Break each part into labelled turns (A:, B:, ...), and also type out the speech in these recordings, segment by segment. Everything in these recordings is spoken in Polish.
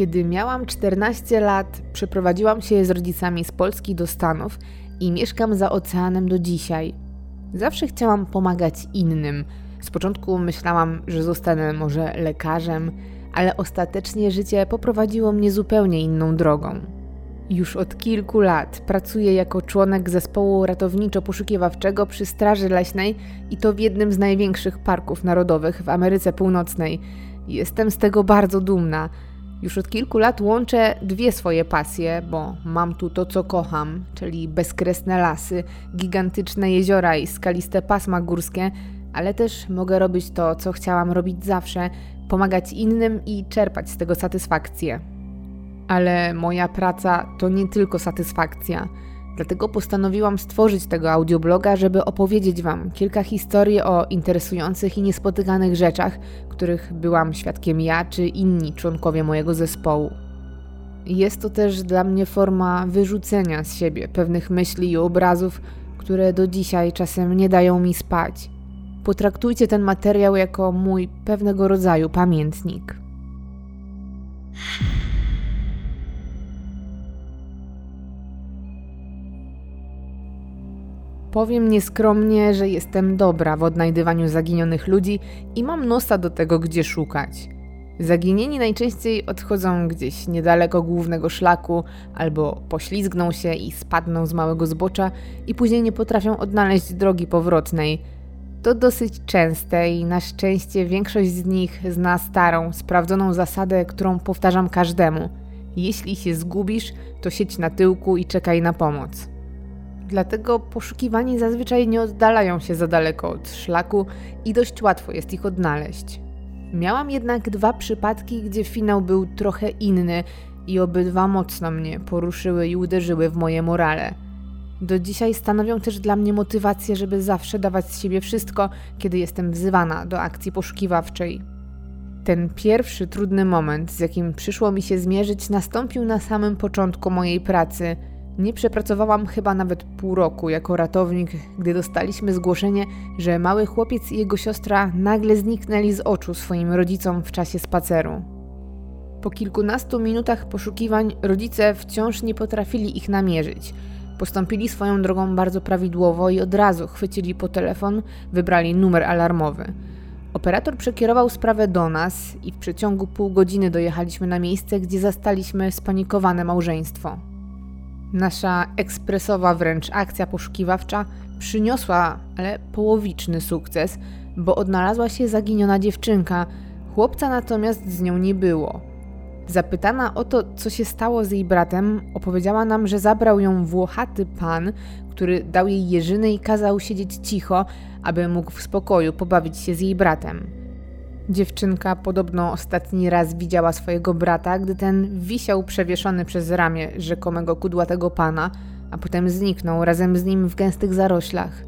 A: Kiedy miałam 14 lat, przeprowadziłam się z rodzicami z Polski do Stanów i mieszkam za oceanem do dzisiaj. Zawsze chciałam pomagać innym. Z początku myślałam, że zostanę może lekarzem, ale ostatecznie życie poprowadziło mnie zupełnie inną drogą. Już od kilku lat pracuję jako członek zespołu ratowniczo-poszukiwawczego przy Straży Leśnej i to w jednym z największych parków narodowych w Ameryce Północnej. Jestem z tego bardzo dumna. Już od kilku lat łączę dwie swoje pasje, bo mam tu to, co kocham, czyli bezkresne lasy, gigantyczne jeziora i skaliste pasma górskie, ale też mogę robić to, co chciałam robić zawsze pomagać innym i czerpać z tego satysfakcję. Ale moja praca to nie tylko satysfakcja. Dlatego postanowiłam stworzyć tego audiobloga, żeby opowiedzieć Wam kilka historii o interesujących i niespotykanych rzeczach, których byłam świadkiem ja czy inni członkowie mojego zespołu. Jest to też dla mnie forma wyrzucenia z siebie pewnych myśli i obrazów, które do dzisiaj czasem nie dają mi spać. Potraktujcie ten materiał jako mój pewnego rodzaju pamiętnik. Powiem nieskromnie, że jestem dobra w odnajdywaniu zaginionych ludzi i mam nosa do tego, gdzie szukać. Zaginieni najczęściej odchodzą gdzieś niedaleko głównego szlaku, albo poślizgną się i spadną z małego zbocza i później nie potrafią odnaleźć drogi powrotnej. To dosyć częste i na szczęście większość z nich zna starą, sprawdzoną zasadę, którą powtarzam każdemu. Jeśli się zgubisz, to siedź na tyłku i czekaj na pomoc. Dlatego poszukiwani zazwyczaj nie oddalają się za daleko od szlaku i dość łatwo jest ich odnaleźć. Miałam jednak dwa przypadki, gdzie finał był trochę inny i obydwa mocno mnie poruszyły i uderzyły w moje morale. Do dzisiaj stanowią też dla mnie motywację, żeby zawsze dawać z siebie wszystko, kiedy jestem wzywana do akcji poszukiwawczej. Ten pierwszy trudny moment, z jakim przyszło mi się zmierzyć, nastąpił na samym początku mojej pracy. Nie przepracowałam chyba nawet pół roku jako ratownik, gdy dostaliśmy zgłoszenie, że mały chłopiec i jego siostra nagle zniknęli z oczu swoim rodzicom w czasie spaceru. Po kilkunastu minutach poszukiwań rodzice wciąż nie potrafili ich namierzyć. Postąpili swoją drogą bardzo prawidłowo i od razu chwycili po telefon, wybrali numer alarmowy. Operator przekierował sprawę do nas i w przeciągu pół godziny dojechaliśmy na miejsce, gdzie zastaliśmy spanikowane małżeństwo. Nasza ekspresowa wręcz akcja poszukiwawcza przyniosła, ale połowiczny sukces, bo odnalazła się zaginiona dziewczynka, chłopca natomiast z nią nie było. Zapytana o to, co się stało z jej bratem, opowiedziała nam, że zabrał ją włochaty pan, który dał jej jeżyny i kazał siedzieć cicho, aby mógł w spokoju pobawić się z jej bratem. Dziewczynka podobno ostatni raz widziała swojego brata, gdy ten wisiał przewieszony przez ramię rzekomego kudłatego pana, a potem zniknął razem z nim w gęstych zaroślach.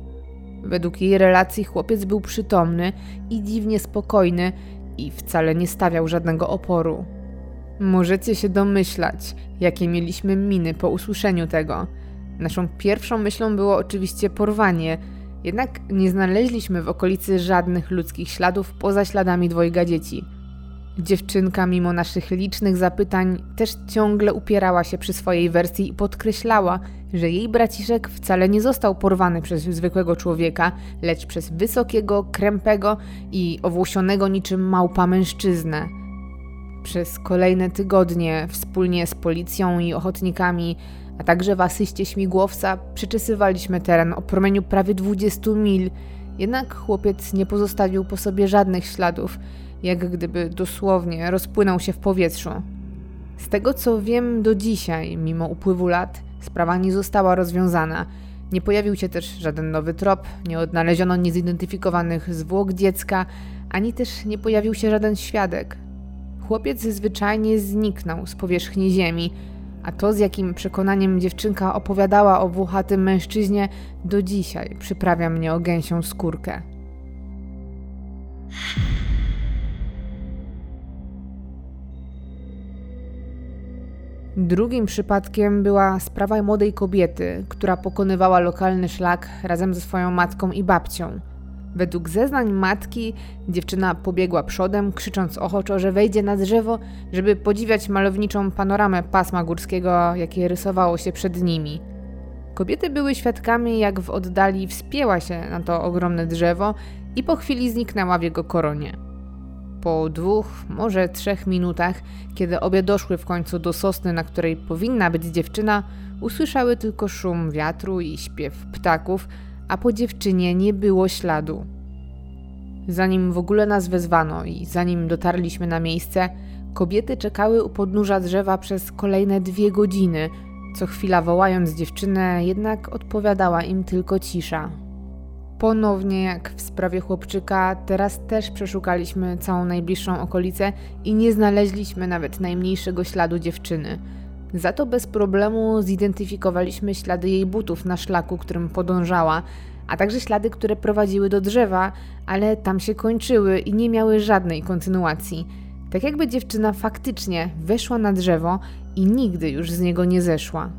A: Według jej relacji chłopiec był przytomny i dziwnie spokojny i wcale nie stawiał żadnego oporu. Możecie się domyślać, jakie mieliśmy miny po usłyszeniu tego. Naszą pierwszą myślą było oczywiście porwanie, jednak nie znaleźliśmy w okolicy żadnych ludzkich śladów poza śladami dwojga dzieci. Dziewczynka, mimo naszych licznych zapytań, też ciągle upierała się przy swojej wersji i podkreślała, że jej braciszek wcale nie został porwany przez zwykłego człowieka, lecz przez wysokiego, krępego i owłosionego niczym małpa mężczyznę. Przez kolejne tygodnie wspólnie z policją i ochotnikami, a także w asyście śmigłowca przeczesywaliśmy teren o promieniu prawie 20 mil, jednak chłopiec nie pozostawił po sobie żadnych śladów, jak gdyby dosłownie rozpłynął się w powietrzu. Z tego co wiem do dzisiaj, mimo upływu lat, sprawa nie została rozwiązana. Nie pojawił się też żaden nowy trop, nie odnaleziono niezidentyfikowanych zwłok dziecka, ani też nie pojawił się żaden świadek. Chłopiec zwyczajnie zniknął z powierzchni ziemi, a to z jakim przekonaniem dziewczynka opowiadała o włochatym mężczyźnie do dzisiaj przyprawia mnie o gęsią skórkę. Drugim przypadkiem była sprawa młodej kobiety, która pokonywała lokalny szlak razem ze swoją matką i babcią. Według zeznań matki, dziewczyna pobiegła przodem, krzycząc ochoczo, że wejdzie na drzewo, żeby podziwiać malowniczą panoramę pasma górskiego, jakie rysowało się przed nimi. Kobiety były świadkami, jak w oddali wspięła się na to ogromne drzewo i po chwili zniknęła w jego koronie. Po dwóch, może trzech minutach, kiedy obie doszły w końcu do sosny, na której powinna być dziewczyna, usłyszały tylko szum wiatru i śpiew ptaków, a po dziewczynie nie było śladu. Zanim w ogóle nas wezwano i zanim dotarliśmy na miejsce, kobiety czekały u podnóża drzewa przez kolejne dwie godziny. Co chwila wołając dziewczynę, jednak odpowiadała im tylko cisza. Ponownie, jak w sprawie chłopczyka, teraz też przeszukaliśmy całą najbliższą okolicę i nie znaleźliśmy nawet najmniejszego śladu dziewczyny. Za to bez problemu zidentyfikowaliśmy ślady jej butów na szlaku, którym podążała, a także ślady, które prowadziły do drzewa, ale tam się kończyły i nie miały żadnej kontynuacji. Tak jakby dziewczyna faktycznie weszła na drzewo i nigdy już z niego nie zeszła.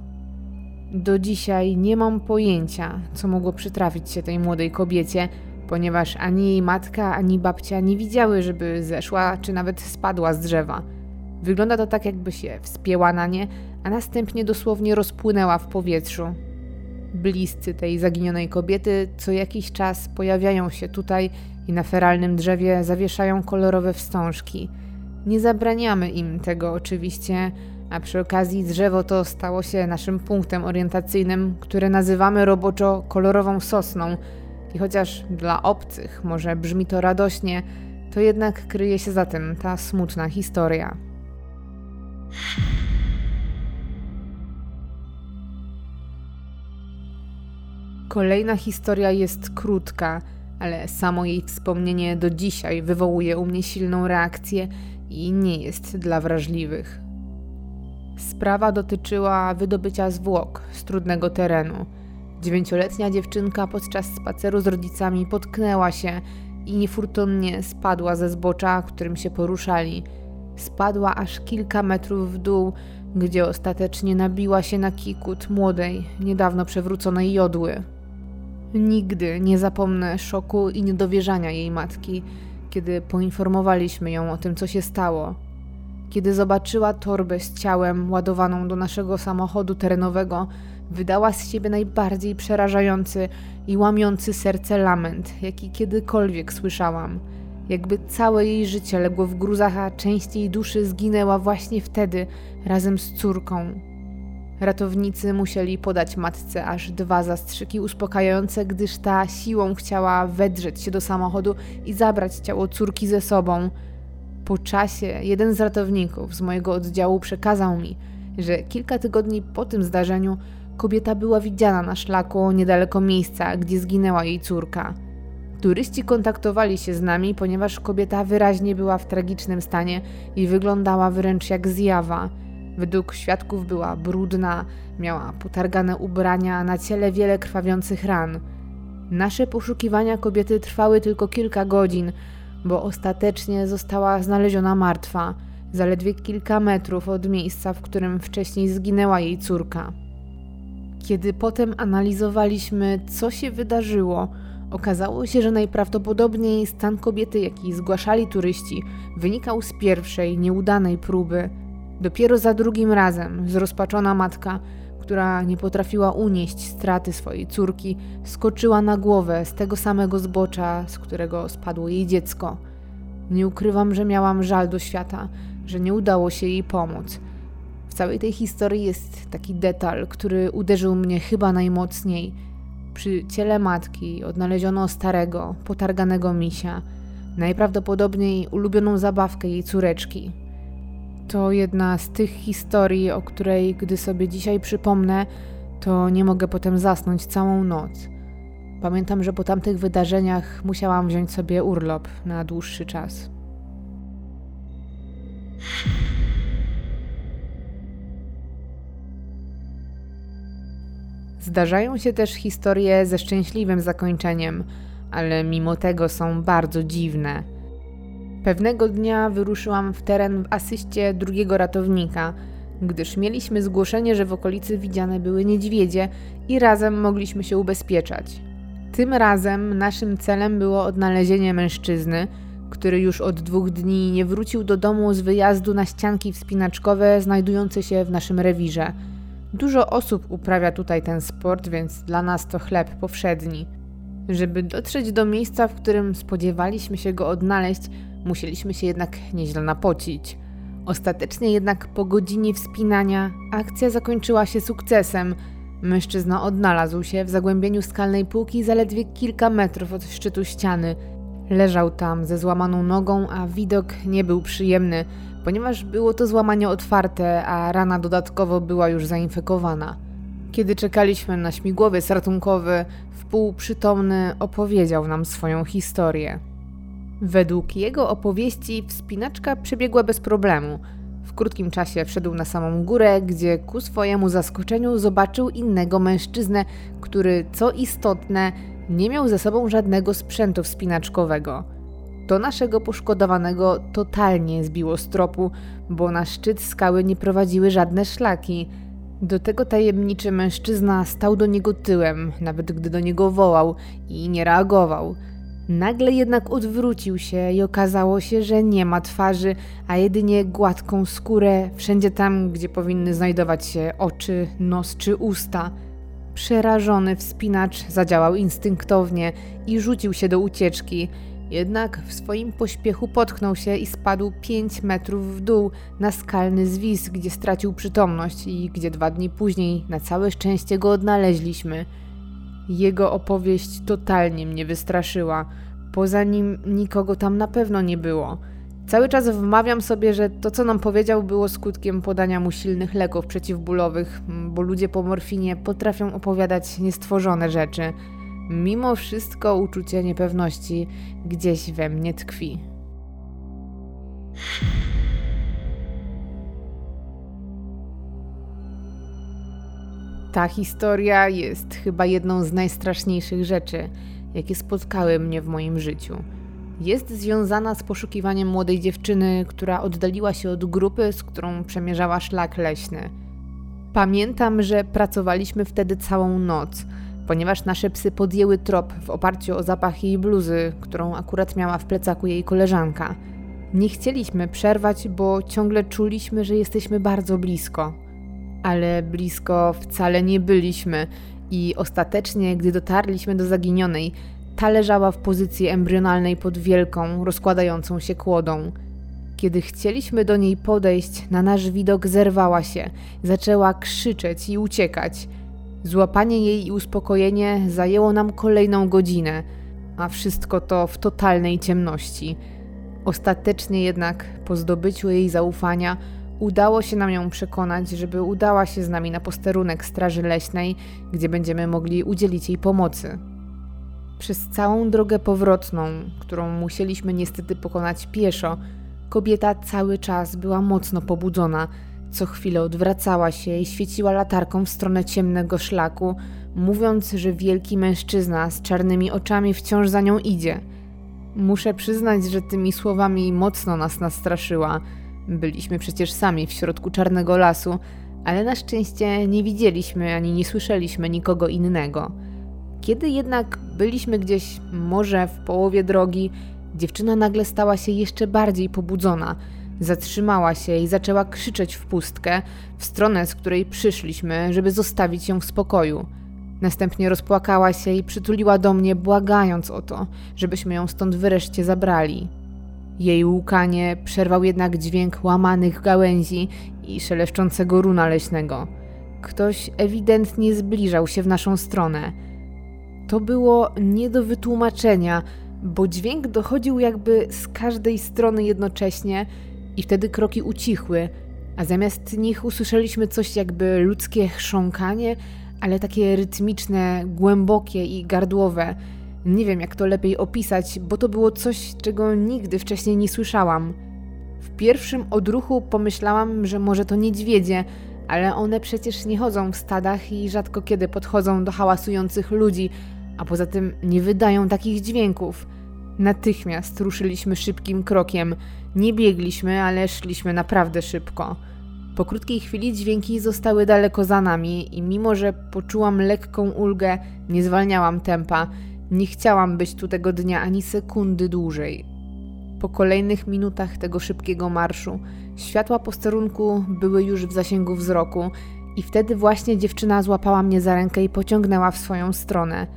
A: Do dzisiaj nie mam pojęcia, co mogło przytrafić się tej młodej kobiecie, ponieważ ani jej matka, ani babcia nie widziały, żeby zeszła czy nawet spadła z drzewa. Wygląda to tak, jakby się wspięła na nie, a następnie dosłownie rozpłynęła w powietrzu. Bliscy tej zaginionej kobiety co jakiś czas pojawiają się tutaj i na feralnym drzewie zawieszają kolorowe wstążki. Nie zabraniamy im tego oczywiście, a przy okazji drzewo to stało się naszym punktem orientacyjnym, które nazywamy roboczo kolorową sosną. I chociaż dla obcych może brzmi to radośnie, to jednak kryje się za tym ta smutna historia. Kolejna historia jest krótka, ale samo jej wspomnienie do dzisiaj wywołuje u mnie silną reakcję i nie jest dla wrażliwych. Sprawa dotyczyła wydobycia zwłok z trudnego terenu. Dziewięcioletnia dziewczynka podczas spaceru z rodzicami potknęła się i niefortunnie spadła ze zbocza, którym się poruszali. Spadła aż kilka metrów w dół, gdzie ostatecznie nabiła się na kikut młodej, niedawno przewróconej jodły. Nigdy nie zapomnę szoku i niedowierzania jej matki, kiedy poinformowaliśmy ją o tym, co się stało. Kiedy zobaczyła torbę z ciałem ładowaną do naszego samochodu terenowego, wydała z siebie najbardziej przerażający i łamiący serce lament, jaki kiedykolwiek słyszałam. Jakby całe jej życie legło w gruzach, a część jej duszy zginęła właśnie wtedy razem z córką. Ratownicy musieli podać matce aż dwa zastrzyki uspokajające, gdyż ta siłą chciała wedrzeć się do samochodu i zabrać ciało córki ze sobą. Po czasie jeden z ratowników z mojego oddziału przekazał mi, że kilka tygodni po tym zdarzeniu kobieta była widziana na szlaku niedaleko miejsca, gdzie zginęła jej córka. Turyści kontaktowali się z nami, ponieważ kobieta wyraźnie była w tragicznym stanie i wyglądała wręcz jak zjawa. Według świadków była brudna, miała potargane ubrania, na ciele wiele krwawiących ran. Nasze poszukiwania kobiety trwały tylko kilka godzin, bo ostatecznie została znaleziona martwa, zaledwie kilka metrów od miejsca, w którym wcześniej zginęła jej córka. Kiedy potem analizowaliśmy, co się wydarzyło, okazało się, że najprawdopodobniej stan kobiety, jaki zgłaszali turyści, wynikał z pierwszej, nieudanej próby – Dopiero za drugim razem zrozpaczona matka, która nie potrafiła unieść straty swojej córki, skoczyła na głowę z tego samego zbocza, z którego spadło jej dziecko. Nie ukrywam, że miałam żal do świata, że nie udało się jej pomóc. W całej tej historii jest taki detal, który uderzył mnie chyba najmocniej. Przy ciele matki odnaleziono starego, potarganego misia, najprawdopodobniej ulubioną zabawkę jej córeczki, to jedna z tych historii, o której, gdy sobie dzisiaj przypomnę, to nie mogę potem zasnąć całą noc. Pamiętam, że po tamtych wydarzeniach musiałam wziąć sobie urlop na dłuższy czas. Zdarzają się też historie ze szczęśliwym zakończeniem, ale mimo tego są bardzo dziwne. Pewnego dnia wyruszyłam w teren w asyście drugiego ratownika, gdyż mieliśmy zgłoszenie, że w okolicy widziane były niedźwiedzie i razem mogliśmy się ubezpieczać. Tym razem naszym celem było odnalezienie mężczyzny, który już od dwóch dni nie wrócił do domu z wyjazdu na ścianki wspinaczkowe znajdujące się w naszym rewirze. Dużo osób uprawia tutaj ten sport, więc dla nas to chleb powszedni. Żeby dotrzeć do miejsca, w którym spodziewaliśmy się go odnaleźć, musieliśmy się jednak nieźle napocić. Ostatecznie jednak po godzinie wspinania akcja zakończyła się sukcesem. Mężczyzna odnalazł się w zagłębieniu skalnej półki zaledwie kilka metrów od szczytu ściany. Leżał tam ze złamaną nogą, a widok nie był przyjemny, ponieważ było to złamanie otwarte, a rana dodatkowo była już zainfekowana. Kiedy czekaliśmy na śmigłowiec ratunkowy, wpółprzytomny opowiedział nam swoją historię. Według jego opowieści wspinaczka przebiegła bez problemu. W krótkim czasie wszedł na samą górę, gdzie ku swojemu zaskoczeniu zobaczył innego mężczyznę, który, co istotne, nie miał ze sobą żadnego sprzętu wspinaczkowego. To naszego poszkodowanego totalnie zbiło z tropu, bo na szczyt skały nie prowadziły żadne szlaki. Do tego tajemniczy mężczyzna stał do niego tyłem, nawet gdy do niego wołał i nie reagował. Nagle jednak odwrócił się i okazało się, że nie ma twarzy, a jedynie gładką skórę wszędzie tam, gdzie powinny znajdować się oczy, nos czy usta. Przerażony wspinacz zadziałał instynktownie i rzucił się do ucieczki. Jednak w swoim pośpiechu potknął się i spadł 5 metrów w dół na skalny zwis, gdzie stracił przytomność i gdzie dwa dni później na całe szczęście go odnaleźliśmy. Jego opowieść totalnie mnie wystraszyła. Poza nim nikogo tam na pewno nie było. Cały czas wmawiam sobie, że to, co nam powiedział, było skutkiem podania mu silnych leków przeciwbólowych, bo ludzie po morfinie potrafią opowiadać niestworzone rzeczy. Mimo wszystko uczucie niepewności gdzieś we mnie tkwi. Ta historia jest chyba jedną z najstraszniejszych rzeczy, jakie spotkały mnie w moim życiu. Jest związana z poszukiwaniem młodej dziewczyny, która oddaliła się od grupy, z którą przemierzała szlak leśny. Pamiętam, że pracowaliśmy wtedy całą noc, ponieważ nasze psy podjęły trop w oparciu o zapach jej bluzy, którą akurat miała w plecaku jej koleżanka. Nie chcieliśmy przerwać, bo ciągle czuliśmy, że jesteśmy bardzo blisko. Ale blisko wcale nie byliśmy i ostatecznie, gdy dotarliśmy do zaginionej, ta leżała w pozycji embrionalnej pod wielką, rozkładającą się kłodą. Kiedy chcieliśmy do niej podejść, na nasz widok zerwała się, zaczęła krzyczeć i uciekać. Złapanie jej i uspokojenie zajęło nam kolejną godzinę, a wszystko to w totalnej ciemności. Ostatecznie jednak, po zdobyciu jej zaufania, udało się nam ją przekonać, żeby udała się z nami na posterunek Straży Leśnej, gdzie będziemy mogli udzielić jej pomocy. Przez całą drogę powrotną, którą musieliśmy niestety pokonać pieszo, kobieta cały czas była mocno pobudzona. Co chwilę odwracała się i świeciła latarką w stronę ciemnego szlaku, mówiąc, że wielki mężczyzna z czarnymi oczami wciąż za nią idzie. Muszę przyznać, że tymi słowami mocno nas nastraszyła. Byliśmy przecież sami w środku czarnego lasu, ale na szczęście nie widzieliśmy ani nie słyszeliśmy nikogo innego. Kiedy jednak byliśmy gdzieś może w połowie drogi, dziewczyna nagle stała się jeszcze bardziej pobudzona. Zatrzymała się i zaczęła krzyczeć w pustkę, w stronę, z której przyszliśmy, żeby zostawić ją w spokoju. Następnie rozpłakała się i przytuliła do mnie, błagając o to, żebyśmy ją stąd wreszcie zabrali. Jej łukanie przerwał jednak dźwięk łamanych gałęzi i szeleszczącego runa leśnego. Ktoś ewidentnie zbliżał się w naszą stronę. To było nie do wytłumaczenia, bo dźwięk dochodził jakby z każdej strony jednocześnie i wtedy kroki ucichły, a zamiast nich usłyszeliśmy coś jakby ludzkie chrząkanie, ale takie rytmiczne, głębokie i gardłowe. Nie wiem, jak to lepiej opisać, bo to było coś, czego nigdy wcześniej nie słyszałam. W pierwszym odruchu pomyślałam, że może to niedźwiedzie, ale one przecież nie chodzą w stadach i rzadko kiedy podchodzą do hałasujących ludzi, a poza tym nie wydają takich dźwięków. Natychmiast ruszyliśmy szybkim krokiem. Nie biegliśmy, ale szliśmy naprawdę szybko. Po krótkiej chwili dźwięki zostały daleko za nami i mimo, że poczułam lekką ulgę, nie zwalniałam tempa. Nie chciałam być tu tego dnia ani sekundy dłużej. Po kolejnych minutach tego szybkiego marszu, światła posterunku były już w zasięgu wzroku, i wtedy właśnie dziewczyna złapała mnie za rękę i pociągnęła w swoją stronę.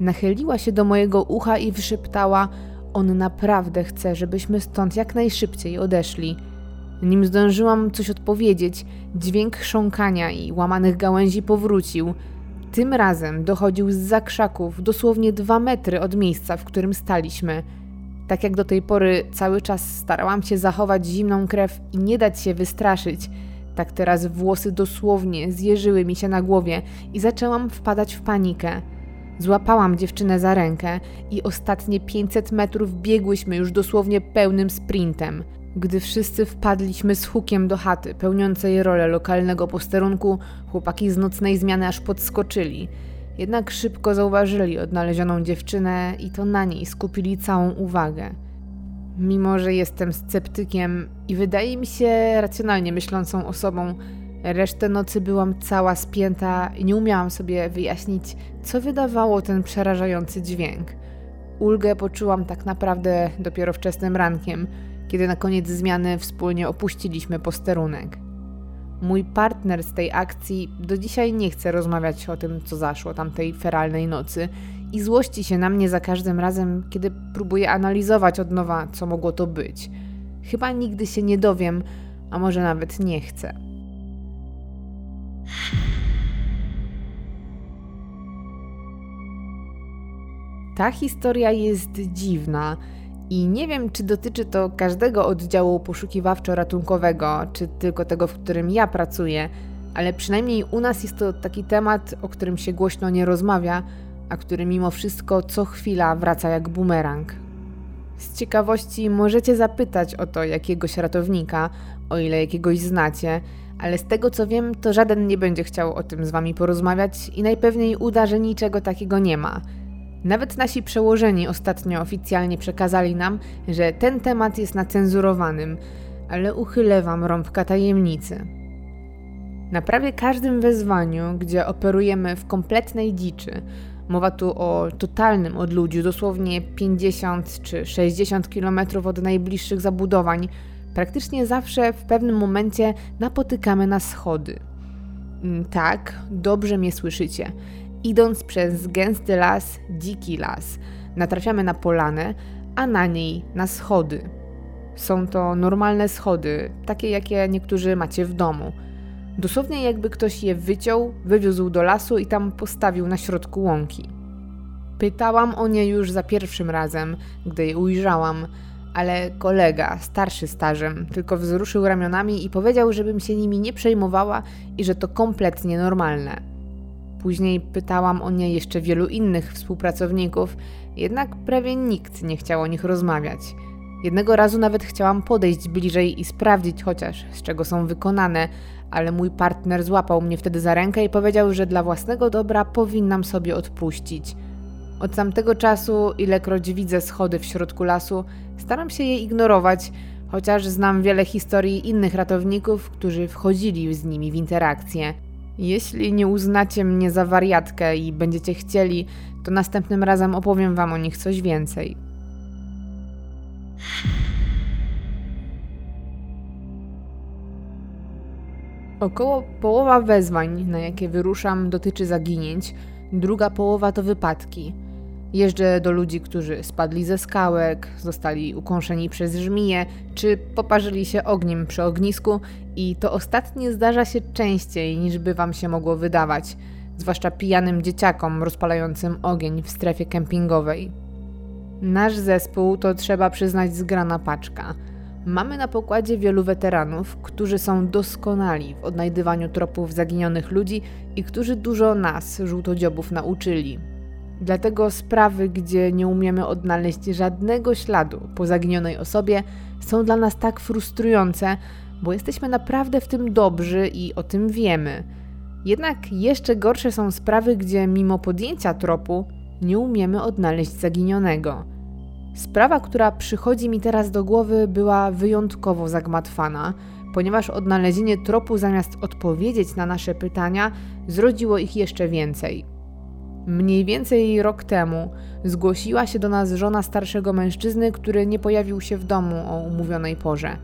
A: Nachyliła się do mojego ucha i wyszeptała: On naprawdę chce, żebyśmy stąd jak najszybciej odeszli. Nim zdążyłam coś odpowiedzieć, dźwięk chrząkania i łamanych gałęzi powrócił. Tym razem dochodził z zakrzaków dosłownie dwa metry od miejsca, w którym staliśmy. Tak jak do tej pory cały czas starałam się zachować zimną krew i nie dać się wystraszyć, tak teraz włosy dosłownie zjeżyły mi się na głowie i zaczęłam wpadać w panikę. Złapałam dziewczynę za rękę i ostatnie 500 metrów biegłyśmy już dosłownie pełnym sprintem. Gdy wszyscy wpadliśmy z hukiem do chaty, pełniącej rolę lokalnego posterunku, chłopaki z nocnej zmiany aż podskoczyli. Jednak szybko zauważyli odnalezioną dziewczynę i to na niej skupili całą uwagę. Mimo, że jestem sceptykiem i wydaje mi się racjonalnie myślącą osobą, resztę nocy byłam cała spięta i nie umiałam sobie wyjaśnić, co wydawało ten przerażający dźwięk. Ulgę poczułam tak naprawdę dopiero wczesnym rankiem, kiedy na koniec zmiany wspólnie opuściliśmy posterunek. Mój partner z tej akcji do dzisiaj nie chce rozmawiać o tym, co zaszło tamtej feralnej nocy i złości się na mnie za każdym razem, kiedy próbuję analizować od nowa, co mogło to być. Chyba nigdy się nie dowiem, a może nawet nie chcę. Ta historia jest dziwna i nie wiem, czy dotyczy to każdego oddziału poszukiwawczo-ratunkowego, czy tylko tego, w którym ja pracuję, ale przynajmniej u nas jest to taki temat, o którym się głośno nie rozmawia, a który mimo wszystko co chwila wraca jak bumerang. Z ciekawości możecie zapytać o to jakiegoś ratownika, o ile jakiegoś znacie, ale z tego co wiem, to żaden nie będzie chciał o tym z wami porozmawiać i najpewniej uda, że niczego takiego nie ma. Nawet nasi przełożeni ostatnio oficjalnie przekazali nam, że ten temat jest nacenzurowanym, ale uchylę wam rąbka tajemnicy. Na prawie każdym wezwaniu, gdzie operujemy w kompletnej dziczy, mowa tu o totalnym odludziu, dosłownie 50 czy 60 km od najbliższych zabudowań, praktycznie zawsze w pewnym momencie napotykamy na schody. Mm, tak, dobrze mnie słyszycie. Idąc przez gęsty las, dziki las, natrafiamy na polanę, a na niej na schody. Są to normalne schody, takie jakie niektórzy macie w domu. Dosłownie jakby ktoś je wyciął, wywiózł do lasu i tam postawił na środku łąki. Pytałam o nie już za pierwszym razem, gdy je ujrzałam, ale kolega, starszy stażem, tylko wzruszył ramionami i powiedział, żebym się nimi nie przejmowała i że to kompletnie normalne. Później pytałam o nie jeszcze wielu innych współpracowników, jednak prawie nikt nie chciał o nich rozmawiać. Jednego razu nawet chciałam podejść bliżej i sprawdzić chociaż, z czego są wykonane, ale mój partner złapał mnie wtedy za rękę i powiedział, że dla własnego dobra powinnam sobie odpuścić. Od tamtego czasu, ilekroć widzę schody w środku lasu, staram się je ignorować, chociaż znam wiele historii innych ratowników, którzy wchodzili z nimi w interakcję. Jeśli nie uznacie mnie za wariatkę i będziecie chcieli, to następnym razem opowiem wam o nich coś więcej. Około połowa wezwań, na jakie wyruszam, dotyczy zaginięć, druga połowa to wypadki. Jeżdżę do ludzi, którzy spadli ze skałek, zostali ukąszeni przez żmije, czy poparzyli się ogniem przy ognisku i to ostatnie zdarza się częściej niż by wam się mogło wydawać, zwłaszcza pijanym dzieciakom rozpalającym ogień w strefie kempingowej. Nasz zespół to trzeba przyznać zgrana paczka. Mamy na pokładzie wielu weteranów, którzy są doskonali w odnajdywaniu tropów zaginionych ludzi i którzy dużo nas, żółtodziobów, nauczyli. Dlatego sprawy, gdzie nie umiemy odnaleźć żadnego śladu po zaginionej osobie, są dla nas tak frustrujące, bo jesteśmy naprawdę w tym dobrzy i o tym wiemy. Jednak jeszcze gorsze są sprawy, gdzie mimo podjęcia tropu nie umiemy odnaleźć zaginionego. Sprawa, która przychodzi mi teraz do głowy, była wyjątkowo zagmatwana, ponieważ odnalezienie tropu zamiast odpowiedzieć na nasze pytania, zrodziło ich jeszcze więcej. Mniej więcej rok temu zgłosiła się do nas żona starszego mężczyzny, który nie pojawił się w domu o umówionej porze.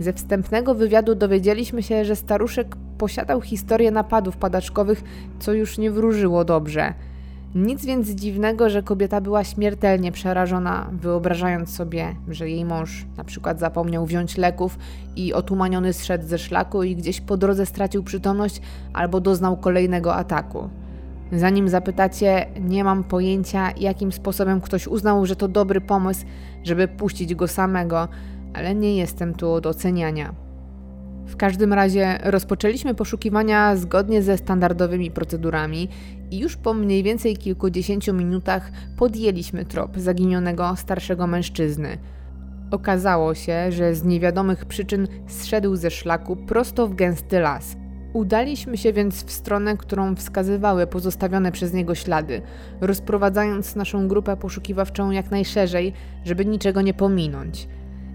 A: Ze wstępnego wywiadu dowiedzieliśmy się, że staruszek posiadał historię napadów padaczkowych, co już nie wróżyło dobrze. Nic więc dziwnego, że kobieta była śmiertelnie przerażona, wyobrażając sobie, że jej mąż na przykład zapomniał wziąć leków i otumaniony zszedł ze szlaku i gdzieś po drodze stracił przytomność albo doznał kolejnego ataku. Zanim zapytacie, nie mam pojęcia, jakim sposobem ktoś uznał, że to dobry pomysł, żeby puścić go samego, ale nie jestem tu od oceniania. W każdym razie rozpoczęliśmy poszukiwania zgodnie ze standardowymi procedurami i już po mniej więcej kilkudziesięciu minutach podjęliśmy trop zaginionego starszego mężczyzny. Okazało się, że z niewiadomych przyczyn zszedł ze szlaku prosto w gęsty las. Udaliśmy się więc w stronę, którą wskazywały pozostawione przez niego ślady, rozprowadzając naszą grupę poszukiwawczą jak najszerzej, żeby niczego nie pominąć.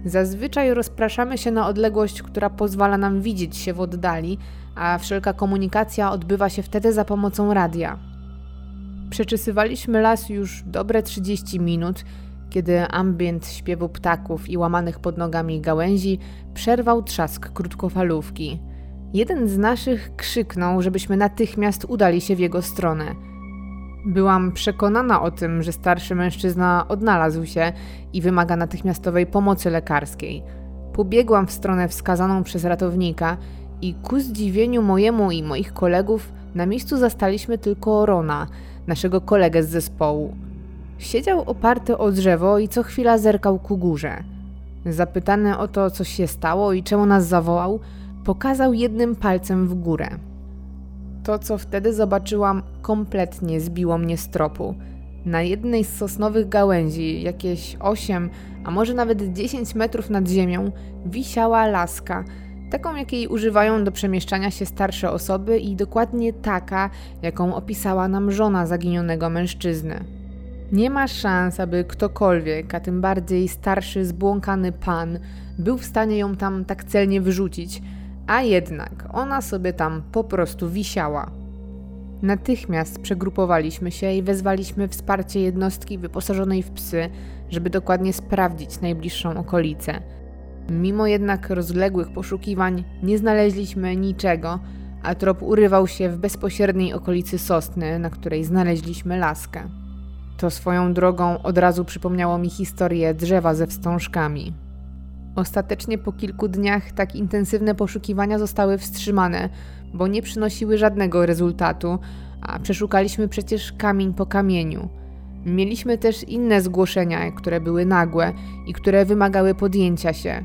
A: Zazwyczaj rozpraszamy się na odległość, która pozwala nam widzieć się w oddali, a wszelka komunikacja odbywa się wtedy za pomocą radia. Przeczesywaliśmy las już dobre 30 minut, kiedy ambient śpiewu ptaków i łamanych pod nogami gałęzi przerwał trzask krótkofalówki. Jeden z naszych krzyknął, żebyśmy natychmiast udali się w jego stronę. Byłam przekonana o tym, że starszy mężczyzna odnalazł się i wymaga natychmiastowej pomocy lekarskiej. Pobiegłam w stronę wskazaną przez ratownika i ku zdziwieniu mojemu i moich kolegów na miejscu zastaliśmy tylko Rona, naszego kolegę z zespołu. Siedział oparty o drzewo i co chwila zerkał ku górze. Zapytany o to, co się stało i czemu nas zawołał, pokazał jednym palcem w górę. To, co wtedy zobaczyłam, kompletnie zbiło mnie z tropu. Na jednej z sosnowych gałęzi, jakieś 8, a może nawet 10 metrów nad ziemią, wisiała laska, taką jakiej używają do przemieszczania się starsze osoby i dokładnie taka, jaką opisała nam żona zaginionego mężczyzny. Nie ma szans, aby ktokolwiek, a tym bardziej starszy, zbłąkany pan, był w stanie ją tam tak celnie wyrzucić – a jednak ona sobie tam po prostu wisiała. Natychmiast przegrupowaliśmy się i wezwaliśmy wsparcie jednostki wyposażonej w psy, żeby dokładnie sprawdzić najbliższą okolicę. Mimo jednak rozległych poszukiwań nie znaleźliśmy niczego, a trop urywał się w bezpośredniej okolicy sosny, na której znaleźliśmy laskę. To swoją drogą od razu przypomniało mi historię drzewa ze wstążkami. Ostatecznie po kilku dniach tak intensywne poszukiwania zostały wstrzymane, bo nie przynosiły żadnego rezultatu, a przeszukaliśmy przecież kamień po kamieniu. Mieliśmy też inne zgłoszenia, które były nagłe i które wymagały podjęcia się.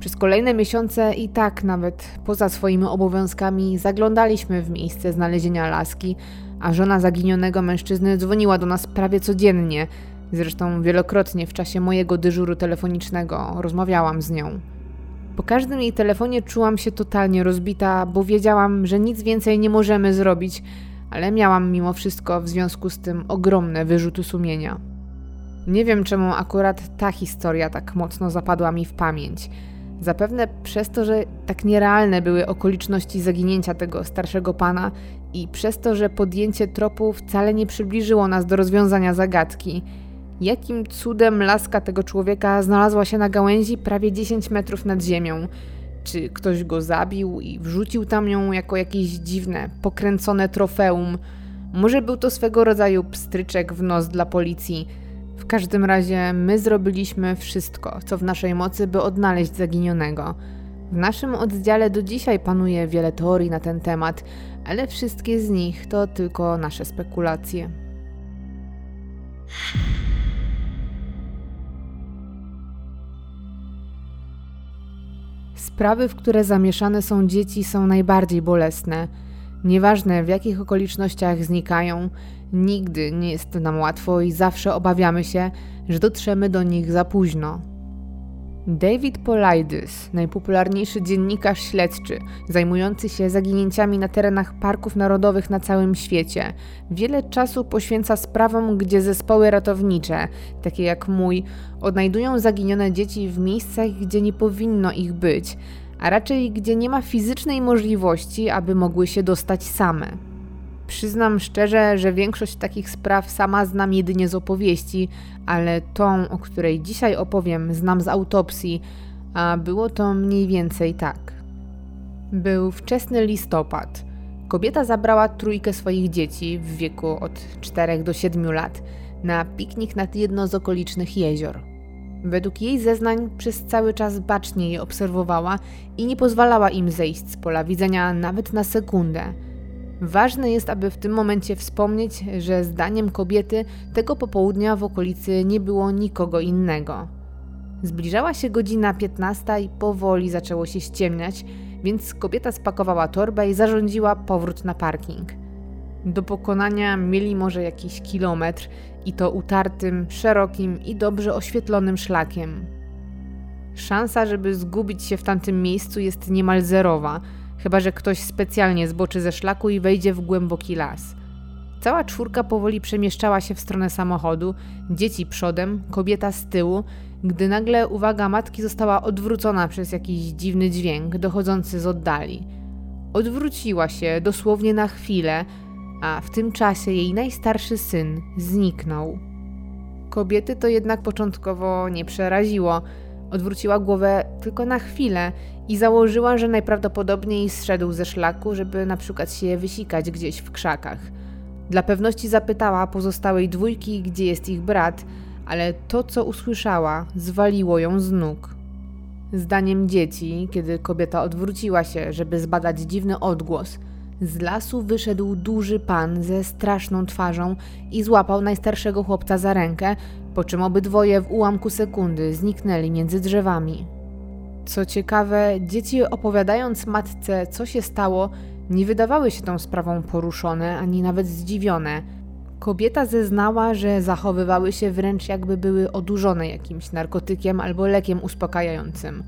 A: Przez kolejne miesiące i tak nawet poza swoimi obowiązkami zaglądaliśmy w miejsce znalezienia laski, a żona zaginionego mężczyzny dzwoniła do nas prawie codziennie, Zresztą wielokrotnie w czasie mojego dyżuru telefonicznego rozmawiałam z nią. Po każdym jej telefonie czułam się totalnie rozbita, bo wiedziałam, że nic więcej nie możemy zrobić, ale miałam mimo wszystko w związku z tym ogromne wyrzuty sumienia. Nie wiem czemu akurat ta historia tak mocno zapadła mi w pamięć. Zapewne przez to, że tak nierealne były okoliczności zaginięcia tego starszego pana i przez to, że podjęcie tropu wcale nie przybliżyło nas do rozwiązania zagadki Jakim cudem laska tego człowieka znalazła się na gałęzi prawie 10 metrów nad ziemią? Czy ktoś go zabił i wrzucił tam ją jako jakieś dziwne, pokręcone trofeum? Może był to swego rodzaju pstryczek w nos dla policji. W każdym razie my zrobiliśmy wszystko, co w naszej mocy, by odnaleźć zaginionego. W naszym oddziale do dzisiaj panuje wiele teorii na ten temat, ale wszystkie z nich to tylko nasze spekulacje. Sprawy, w które zamieszane są dzieci, są najbardziej bolesne. Nieważne w jakich okolicznościach znikają, nigdy nie jest nam łatwo i zawsze obawiamy się, że dotrzemy do nich za późno. David Polides, najpopularniejszy dziennikarz śledczy, zajmujący się zaginięciami na terenach parków narodowych na całym świecie, wiele czasu poświęca sprawom, gdzie zespoły ratownicze, takie jak mój, odnajdują zaginione dzieci w miejscach, gdzie nie powinno ich być, a raczej gdzie nie ma fizycznej możliwości, aby mogły się dostać same. Przyznam szczerze, że większość takich spraw sama znam jedynie z opowieści, ale tą, o której dzisiaj opowiem, znam z autopsji, a było to mniej więcej tak. Był wczesny listopad. Kobieta zabrała trójkę swoich dzieci w wieku od 4 do 7 lat na piknik nad jedno z okolicznych jezior. Według jej zeznań przez cały czas bacznie je obserwowała i nie pozwalała im zejść z pola widzenia nawet na sekundę. Ważne jest, aby w tym momencie wspomnieć, że zdaniem kobiety tego popołudnia w okolicy nie było nikogo innego. Zbliżała się godzina 15 i powoli zaczęło się ściemniać, więc kobieta spakowała torbę i zarządziła powrót na parking. Do pokonania mieli może jakiś kilometr i to utartym, szerokim i dobrze oświetlonym szlakiem. Szansa, żeby zgubić się w tamtym miejscu jest niemal zerowa, chyba że ktoś specjalnie zboczy ze szlaku i wejdzie w głęboki las. Cała czwórka powoli przemieszczała się w stronę samochodu, dzieci przodem, kobieta z tyłu, gdy nagle uwaga matki została odwrócona przez jakiś dziwny dźwięk dochodzący z oddali. Odwróciła się dosłownie na chwilę, a w tym czasie jej najstarszy syn zniknął. Kobiety to jednak początkowo nie przeraziło. Odwróciła głowę tylko na chwilę i założyła, że najprawdopodobniej zszedł ze szlaku, żeby na przykład się wysikać gdzieś w krzakach. Dla pewności zapytała pozostałej dwójki, gdzie jest ich brat, ale to, co usłyszała, zwaliło ją z nóg. Zdaniem dzieci, kiedy kobieta odwróciła się, żeby zbadać dziwny odgłos, z lasu wyszedł duży pan ze straszną twarzą i złapał najstarszego chłopca za rękę, po czym obydwoje w ułamku sekundy zniknęli między drzewami. Co ciekawe, dzieci opowiadając matce, co się stało, nie wydawały się tą sprawą poruszone ani nawet zdziwione. Kobieta zeznała, że zachowywały się wręcz jakby były odurzone jakimś narkotykiem albo lekiem uspokajającym.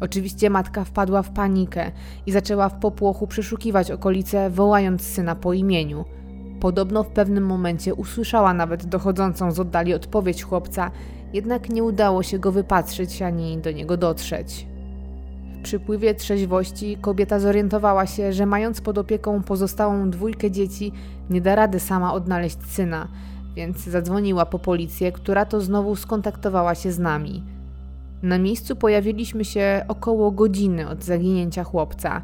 A: Oczywiście matka wpadła w panikę i zaczęła w popłochu przeszukiwać okolice, wołając syna po imieniu. Podobno w pewnym momencie usłyszała nawet dochodzącą z oddali odpowiedź chłopca, jednak nie udało się go wypatrzyć ani do niego dotrzeć. Przypływie trzeźwości kobieta zorientowała się, że mając pod opieką pozostałą dwójkę dzieci, nie da rady sama odnaleźć syna, więc zadzwoniła po policję, która to znowu skontaktowała się z nami. Na miejscu pojawiliśmy się około godziny od zaginięcia chłopca.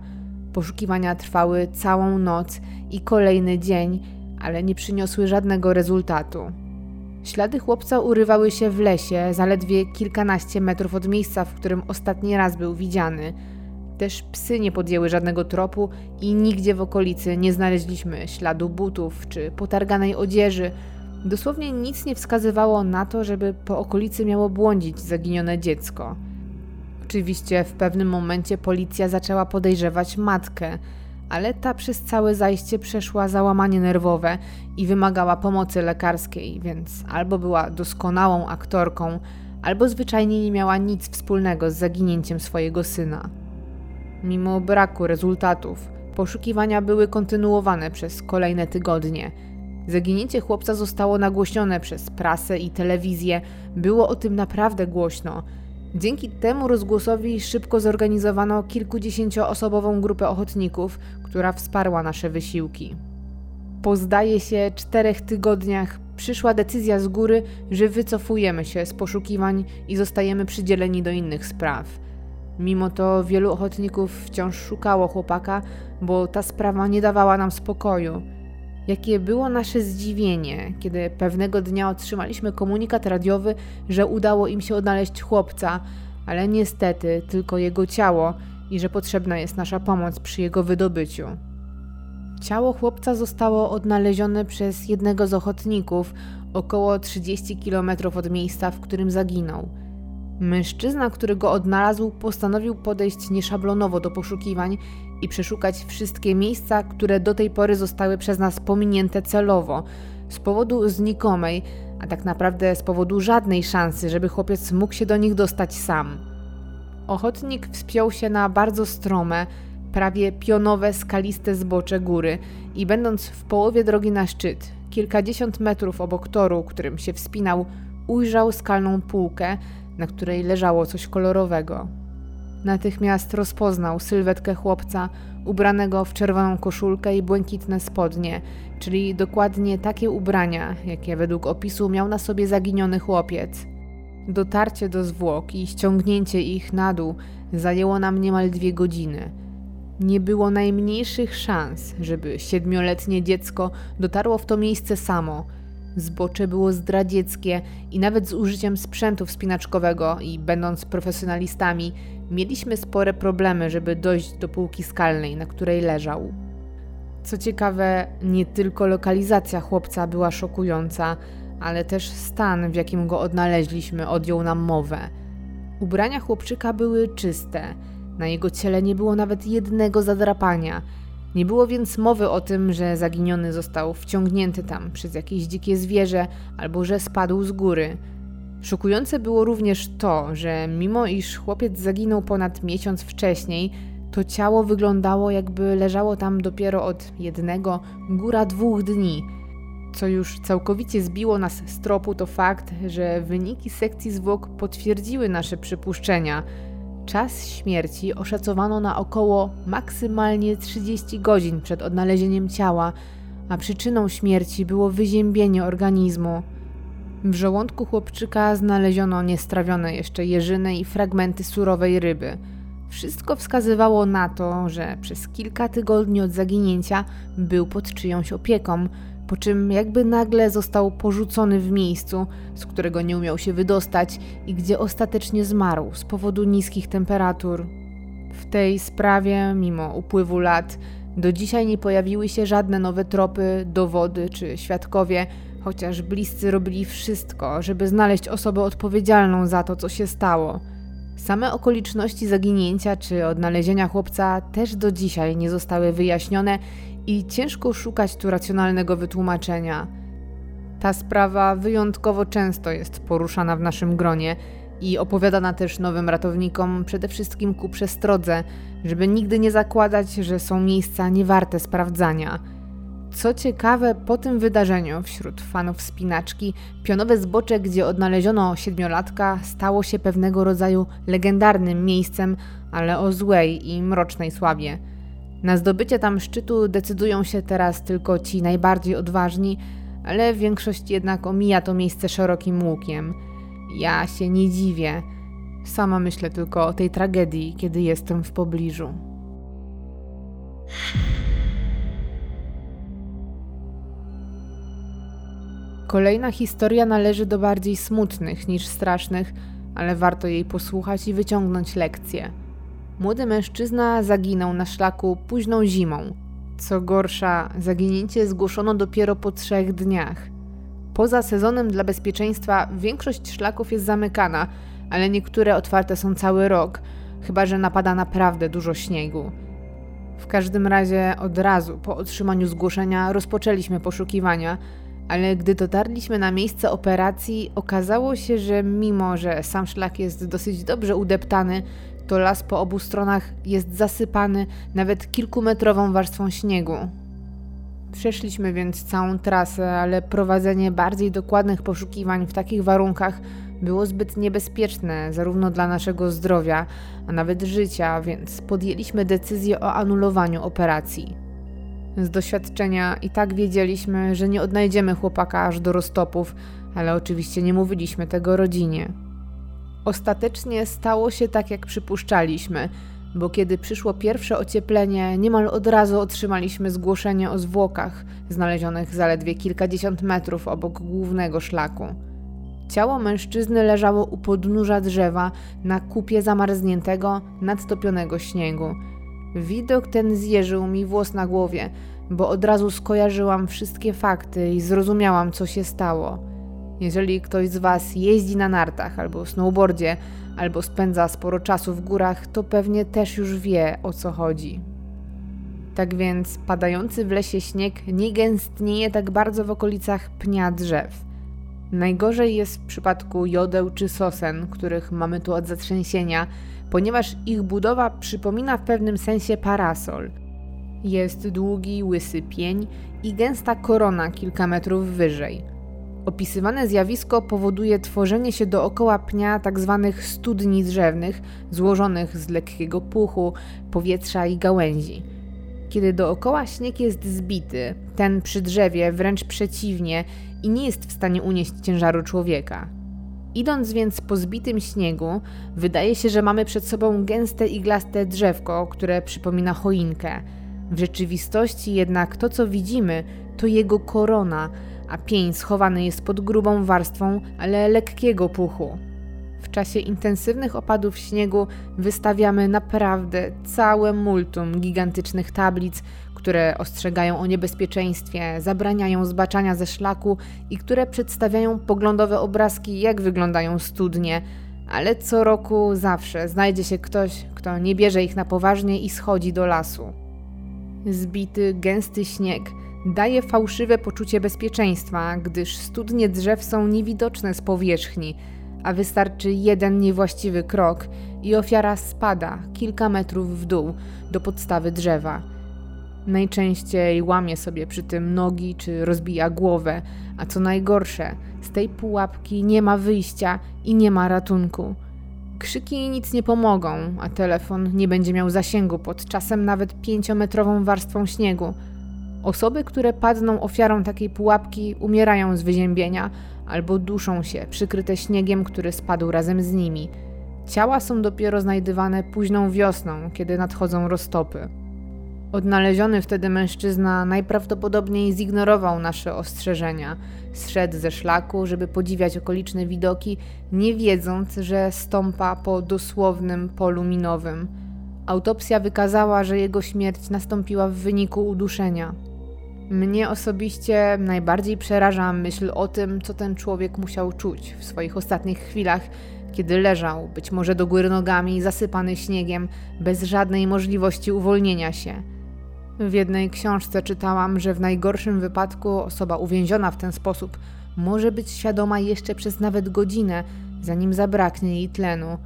A: Poszukiwania trwały całą noc i kolejny dzień, ale nie przyniosły żadnego rezultatu. Ślady chłopca urywały się w lesie, zaledwie kilkanaście metrów od miejsca, w którym ostatni raz był widziany. Też psy nie podjęły żadnego tropu i nigdzie w okolicy nie znaleźliśmy śladu butów czy potarganej odzieży. Dosłownie nic nie wskazywało na to, żeby po okolicy miało błądzić zaginione dziecko. Oczywiście w pewnym momencie policja zaczęła podejrzewać matkę, ale ta przez całe zajście przeszła załamanie nerwowe i wymagała pomocy lekarskiej, więc albo była doskonałą aktorką, albo zwyczajnie nie miała nic wspólnego z zaginięciem swojego syna. Mimo braku rezultatów, poszukiwania były kontynuowane przez kolejne tygodnie. Zaginięcie chłopca zostało nagłośnione przez prasę i telewizję, było o tym naprawdę głośno. Dzięki temu rozgłosowi szybko zorganizowano kilkudziesięcioosobową grupę ochotników, która wsparła nasze wysiłki. Po zdaje się czterech tygodniach przyszła decyzja z góry, że wycofujemy się z poszukiwań i zostajemy przydzieleni do innych spraw. Mimo to wielu ochotników wciąż szukało chłopaka, bo ta sprawa nie dawała nam spokoju. Jakie było nasze zdziwienie, kiedy pewnego dnia otrzymaliśmy komunikat radiowy, że udało im się odnaleźć chłopca, ale niestety tylko jego ciało i że potrzebna jest nasza pomoc przy jego wydobyciu. Ciało chłopca zostało odnalezione przez jednego z ochotników około 30 km od miejsca, w którym zaginął. Mężczyzna, który go odnalazł, postanowił podejść nieszablonowo do poszukiwań i przeszukać wszystkie miejsca, które do tej pory zostały przez nas pominięte celowo, z powodu znikomej, a tak naprawdę z powodu żadnej szansy, żeby chłopiec mógł się do nich dostać sam. Ochotnik wspiął się na bardzo strome, prawie pionowe, skaliste zbocze góry i będąc w połowie drogi na szczyt, kilkadziesiąt metrów obok toru, którym się wspinał, ujrzał skalną półkę, na której leżało coś kolorowego. Natychmiast rozpoznał sylwetkę chłopca ubranego w czerwoną koszulkę i błękitne spodnie, czyli dokładnie takie ubrania, jakie według opisu miał na sobie zaginiony chłopiec. Dotarcie do zwłok i ściągnięcie ich na dół zajęło nam niemal dwie godziny. Nie było najmniejszych szans, żeby siedmioletnie dziecko dotarło w to miejsce samo. Zbocze było zdradzieckie i nawet z użyciem sprzętu wspinaczkowego i będąc profesjonalistami, mieliśmy spore problemy, żeby dojść do półki skalnej, na której leżał. Co ciekawe, nie tylko lokalizacja chłopca była szokująca, ale też stan, w jakim go odnaleźliśmy, odjął nam mowę. Ubrania chłopczyka były czyste, na jego ciele nie było nawet jednego zadrapania. Nie było więc mowy o tym, że zaginiony został wciągnięty tam przez jakieś dzikie zwierzę albo że spadł z góry. Szokujące było również to, że mimo iż chłopiec zaginął ponad miesiąc wcześniej, to ciało wyglądało jakby leżało tam dopiero od jednego, góra dwóch dni. Co już całkowicie zbiło nas z tropu, to fakt, że wyniki sekcji zwłok potwierdziły nasze przypuszczenia. Czas śmierci oszacowano na około maksymalnie 30 godzin przed odnalezieniem ciała, a przyczyną śmierci było wyziębienie organizmu. W żołądku chłopczyka znaleziono niestrawione jeszcze jeżyny i fragmenty surowej ryby. Wszystko wskazywało na to, że przez kilka tygodni od zaginięcia był pod czyjąś opieką, po czym jakby nagle został porzucony w miejscu, z którego nie umiał się wydostać i gdzie ostatecznie zmarł z powodu niskich temperatur. W tej sprawie, mimo upływu lat, do dzisiaj nie pojawiły się żadne nowe tropy, dowody czy świadkowie, chociaż bliscy robili wszystko, żeby znaleźć osobę odpowiedzialną za to, co się stało. Same okoliczności zaginięcia czy odnalezienia chłopca też do dzisiaj nie zostały wyjaśnione i ciężko szukać tu racjonalnego wytłumaczenia. Ta sprawa wyjątkowo często jest poruszana w naszym gronie i opowiadana też nowym ratownikom, przede wszystkim ku przestrodze, żeby nigdy nie zakładać, że są miejsca niewarte sprawdzania. Co ciekawe, po tym wydarzeniu wśród fanów spinaczki, pionowe zbocze, gdzie odnaleziono siedmiolatka, stało się pewnego rodzaju legendarnym miejscem, ale o złej i mrocznej sławie. Na zdobycie tam szczytu decydują się teraz tylko ci najbardziej odważni, ale większość jednak omija to miejsce szerokim łukiem. Ja się nie dziwię. Sama myślę tylko o tej tragedii, kiedy jestem w pobliżu. Kolejna historia należy do bardziej smutnych niż strasznych, ale warto jej posłuchać i wyciągnąć lekcje. Młody mężczyzna zaginął na szlaku późną zimą. Co gorsza, zaginięcie zgłoszono dopiero po trzech dniach. Poza sezonem dla bezpieczeństwa większość szlaków jest zamykana, ale niektóre otwarte są cały rok, chyba że napada naprawdę dużo śniegu. W każdym razie od razu po otrzymaniu zgłoszenia rozpoczęliśmy poszukiwania, ale gdy dotarliśmy na miejsce operacji, okazało się, że mimo że sam szlak jest dosyć dobrze udeptany, to las po obu stronach jest zasypany nawet kilkumetrową warstwą śniegu. Przeszliśmy więc całą trasę, ale prowadzenie bardziej dokładnych poszukiwań w takich warunkach było zbyt niebezpieczne zarówno dla naszego zdrowia, a nawet życia, więc podjęliśmy decyzję o anulowaniu operacji. Z doświadczenia i tak wiedzieliśmy, że nie odnajdziemy chłopaka aż do roztopów, ale oczywiście nie mówiliśmy tego rodzinie. Ostatecznie stało się tak, jak przypuszczaliśmy, bo kiedy przyszło pierwsze ocieplenie, niemal od razu otrzymaliśmy zgłoszenie o zwłokach, znalezionych zaledwie kilkadziesiąt metrów obok głównego szlaku. Ciało mężczyzny leżało u podnóża drzewa na kupie zamarzniętego, nadtopionego śniegu. Widok ten zjeżył mi włos na głowie, bo od razu skojarzyłam wszystkie fakty i zrozumiałam, co się stało. Jeżeli ktoś z Was jeździ na nartach albo snowboardzie, albo spędza sporo czasu w górach, to pewnie też już wie o co chodzi. Tak więc padający w lesie śnieg nie gęstnieje tak bardzo w okolicach pnia drzew. Najgorzej jest w przypadku jodeł czy sosen, których mamy tu od zatrzęsienia, ponieważ ich budowa przypomina w pewnym sensie parasol. Jest długi, łysy pień i gęsta korona kilka metrów wyżej. Opisywane zjawisko powoduje tworzenie się dookoła pnia tzw. Tak studni drzewnych, złożonych z lekkiego puchu, powietrza i gałęzi. Kiedy dookoła śnieg jest zbity, ten przy drzewie wręcz przeciwnie i nie jest w stanie unieść ciężaru człowieka. Idąc więc po zbitym śniegu, wydaje się, że mamy przed sobą gęste iglaste drzewko, które przypomina choinkę. W rzeczywistości jednak to, co widzimy, to jego korona, a pień schowany jest pod grubą warstwą, ale lekkiego puchu. W czasie intensywnych opadów śniegu wystawiamy naprawdę całe multum gigantycznych tablic, które ostrzegają o niebezpieczeństwie, zabraniają zbaczania ze szlaku i które przedstawiają poglądowe obrazki, jak wyglądają studnie, ale co roku zawsze znajdzie się ktoś, kto nie bierze ich na poważnie i schodzi do lasu. Zbity, gęsty śnieg daje fałszywe poczucie bezpieczeństwa, gdyż studnie drzew są niewidoczne z powierzchni, a wystarczy jeden niewłaściwy krok i ofiara spada kilka metrów w dół do podstawy drzewa. Najczęściej łamie sobie przy tym nogi czy rozbija głowę, a co najgorsze, z tej pułapki nie ma wyjścia i nie ma ratunku. Krzyki nic nie pomogą, a telefon nie będzie miał zasięgu pod czasem nawet pięciometrową warstwą śniegu. Osoby, które padną ofiarą takiej pułapki, umierają z wyziębienia albo duszą się, przykryte śniegiem, który spadł razem z nimi. Ciała są dopiero znajdywane późną wiosną, kiedy nadchodzą roztopy. Odnaleziony wtedy mężczyzna najprawdopodobniej zignorował nasze ostrzeżenia. Zszedł ze szlaku, żeby podziwiać okoliczne widoki, nie wiedząc, że stąpa po dosłownym polu minowym. Autopsja wykazała, że jego śmierć nastąpiła w wyniku uduszenia. Mnie osobiście najbardziej przeraża myśl o tym, co ten człowiek musiał czuć w swoich ostatnich chwilach, kiedy leżał, być może do góry nogami, zasypany śniegiem, bez żadnej możliwości uwolnienia się. W jednej książce czytałam, że w najgorszym wypadku osoba uwięziona w ten sposób może być świadoma jeszcze przez nawet godzinę, zanim zabraknie jej tlenu.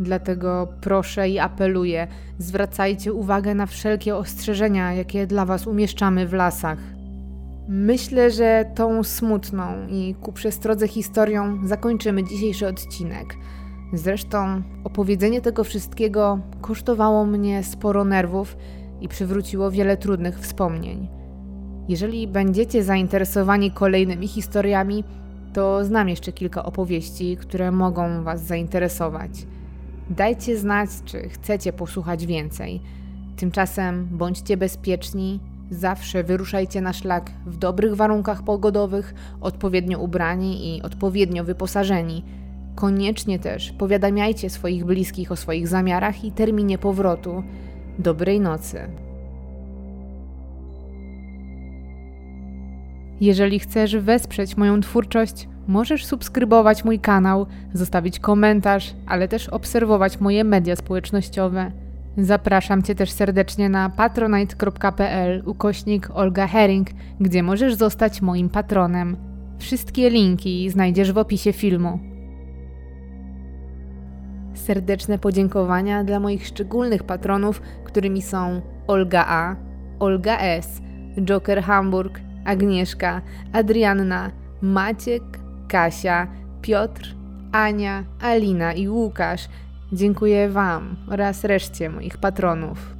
A: Dlatego proszę i apeluję, zwracajcie uwagę na wszelkie ostrzeżenia, jakie dla Was umieszczamy w lasach. Myślę, że tą smutną i ku przestrodze historią zakończymy dzisiejszy odcinek. Zresztą opowiedzenie tego wszystkiego kosztowało mnie sporo nerwów i przywróciło wiele trudnych wspomnień. Jeżeli będziecie zainteresowani kolejnymi historiami, to znam jeszcze kilka opowieści, które mogą Was zainteresować. Dajcie znać, czy chcecie posłuchać więcej. Tymczasem bądźcie bezpieczni, zawsze wyruszajcie na szlak w dobrych warunkach pogodowych, odpowiednio ubrani i odpowiednio wyposażeni. Koniecznie też powiadamiajcie swoich bliskich o swoich zamiarach i terminie powrotu. Dobrej nocy. Jeżeli chcesz wesprzeć moją twórczość, możesz subskrybować mój kanał, zostawić komentarz, ale też obserwować moje media społecznościowe. Zapraszam Cię też serdecznie na patronite.pl ukośnik Olga Herring, gdzie możesz zostać moim patronem. Wszystkie linki znajdziesz w opisie filmu. Serdeczne podziękowania dla moich szczególnych patronów, którymi są Olga A, Olga S, Joker Hamburg, Agnieszka, Adrianna, Maciek, Kasia, Piotr, Ania, Alina i Łukasz. Dziękuję Wam oraz reszcie moich patronów.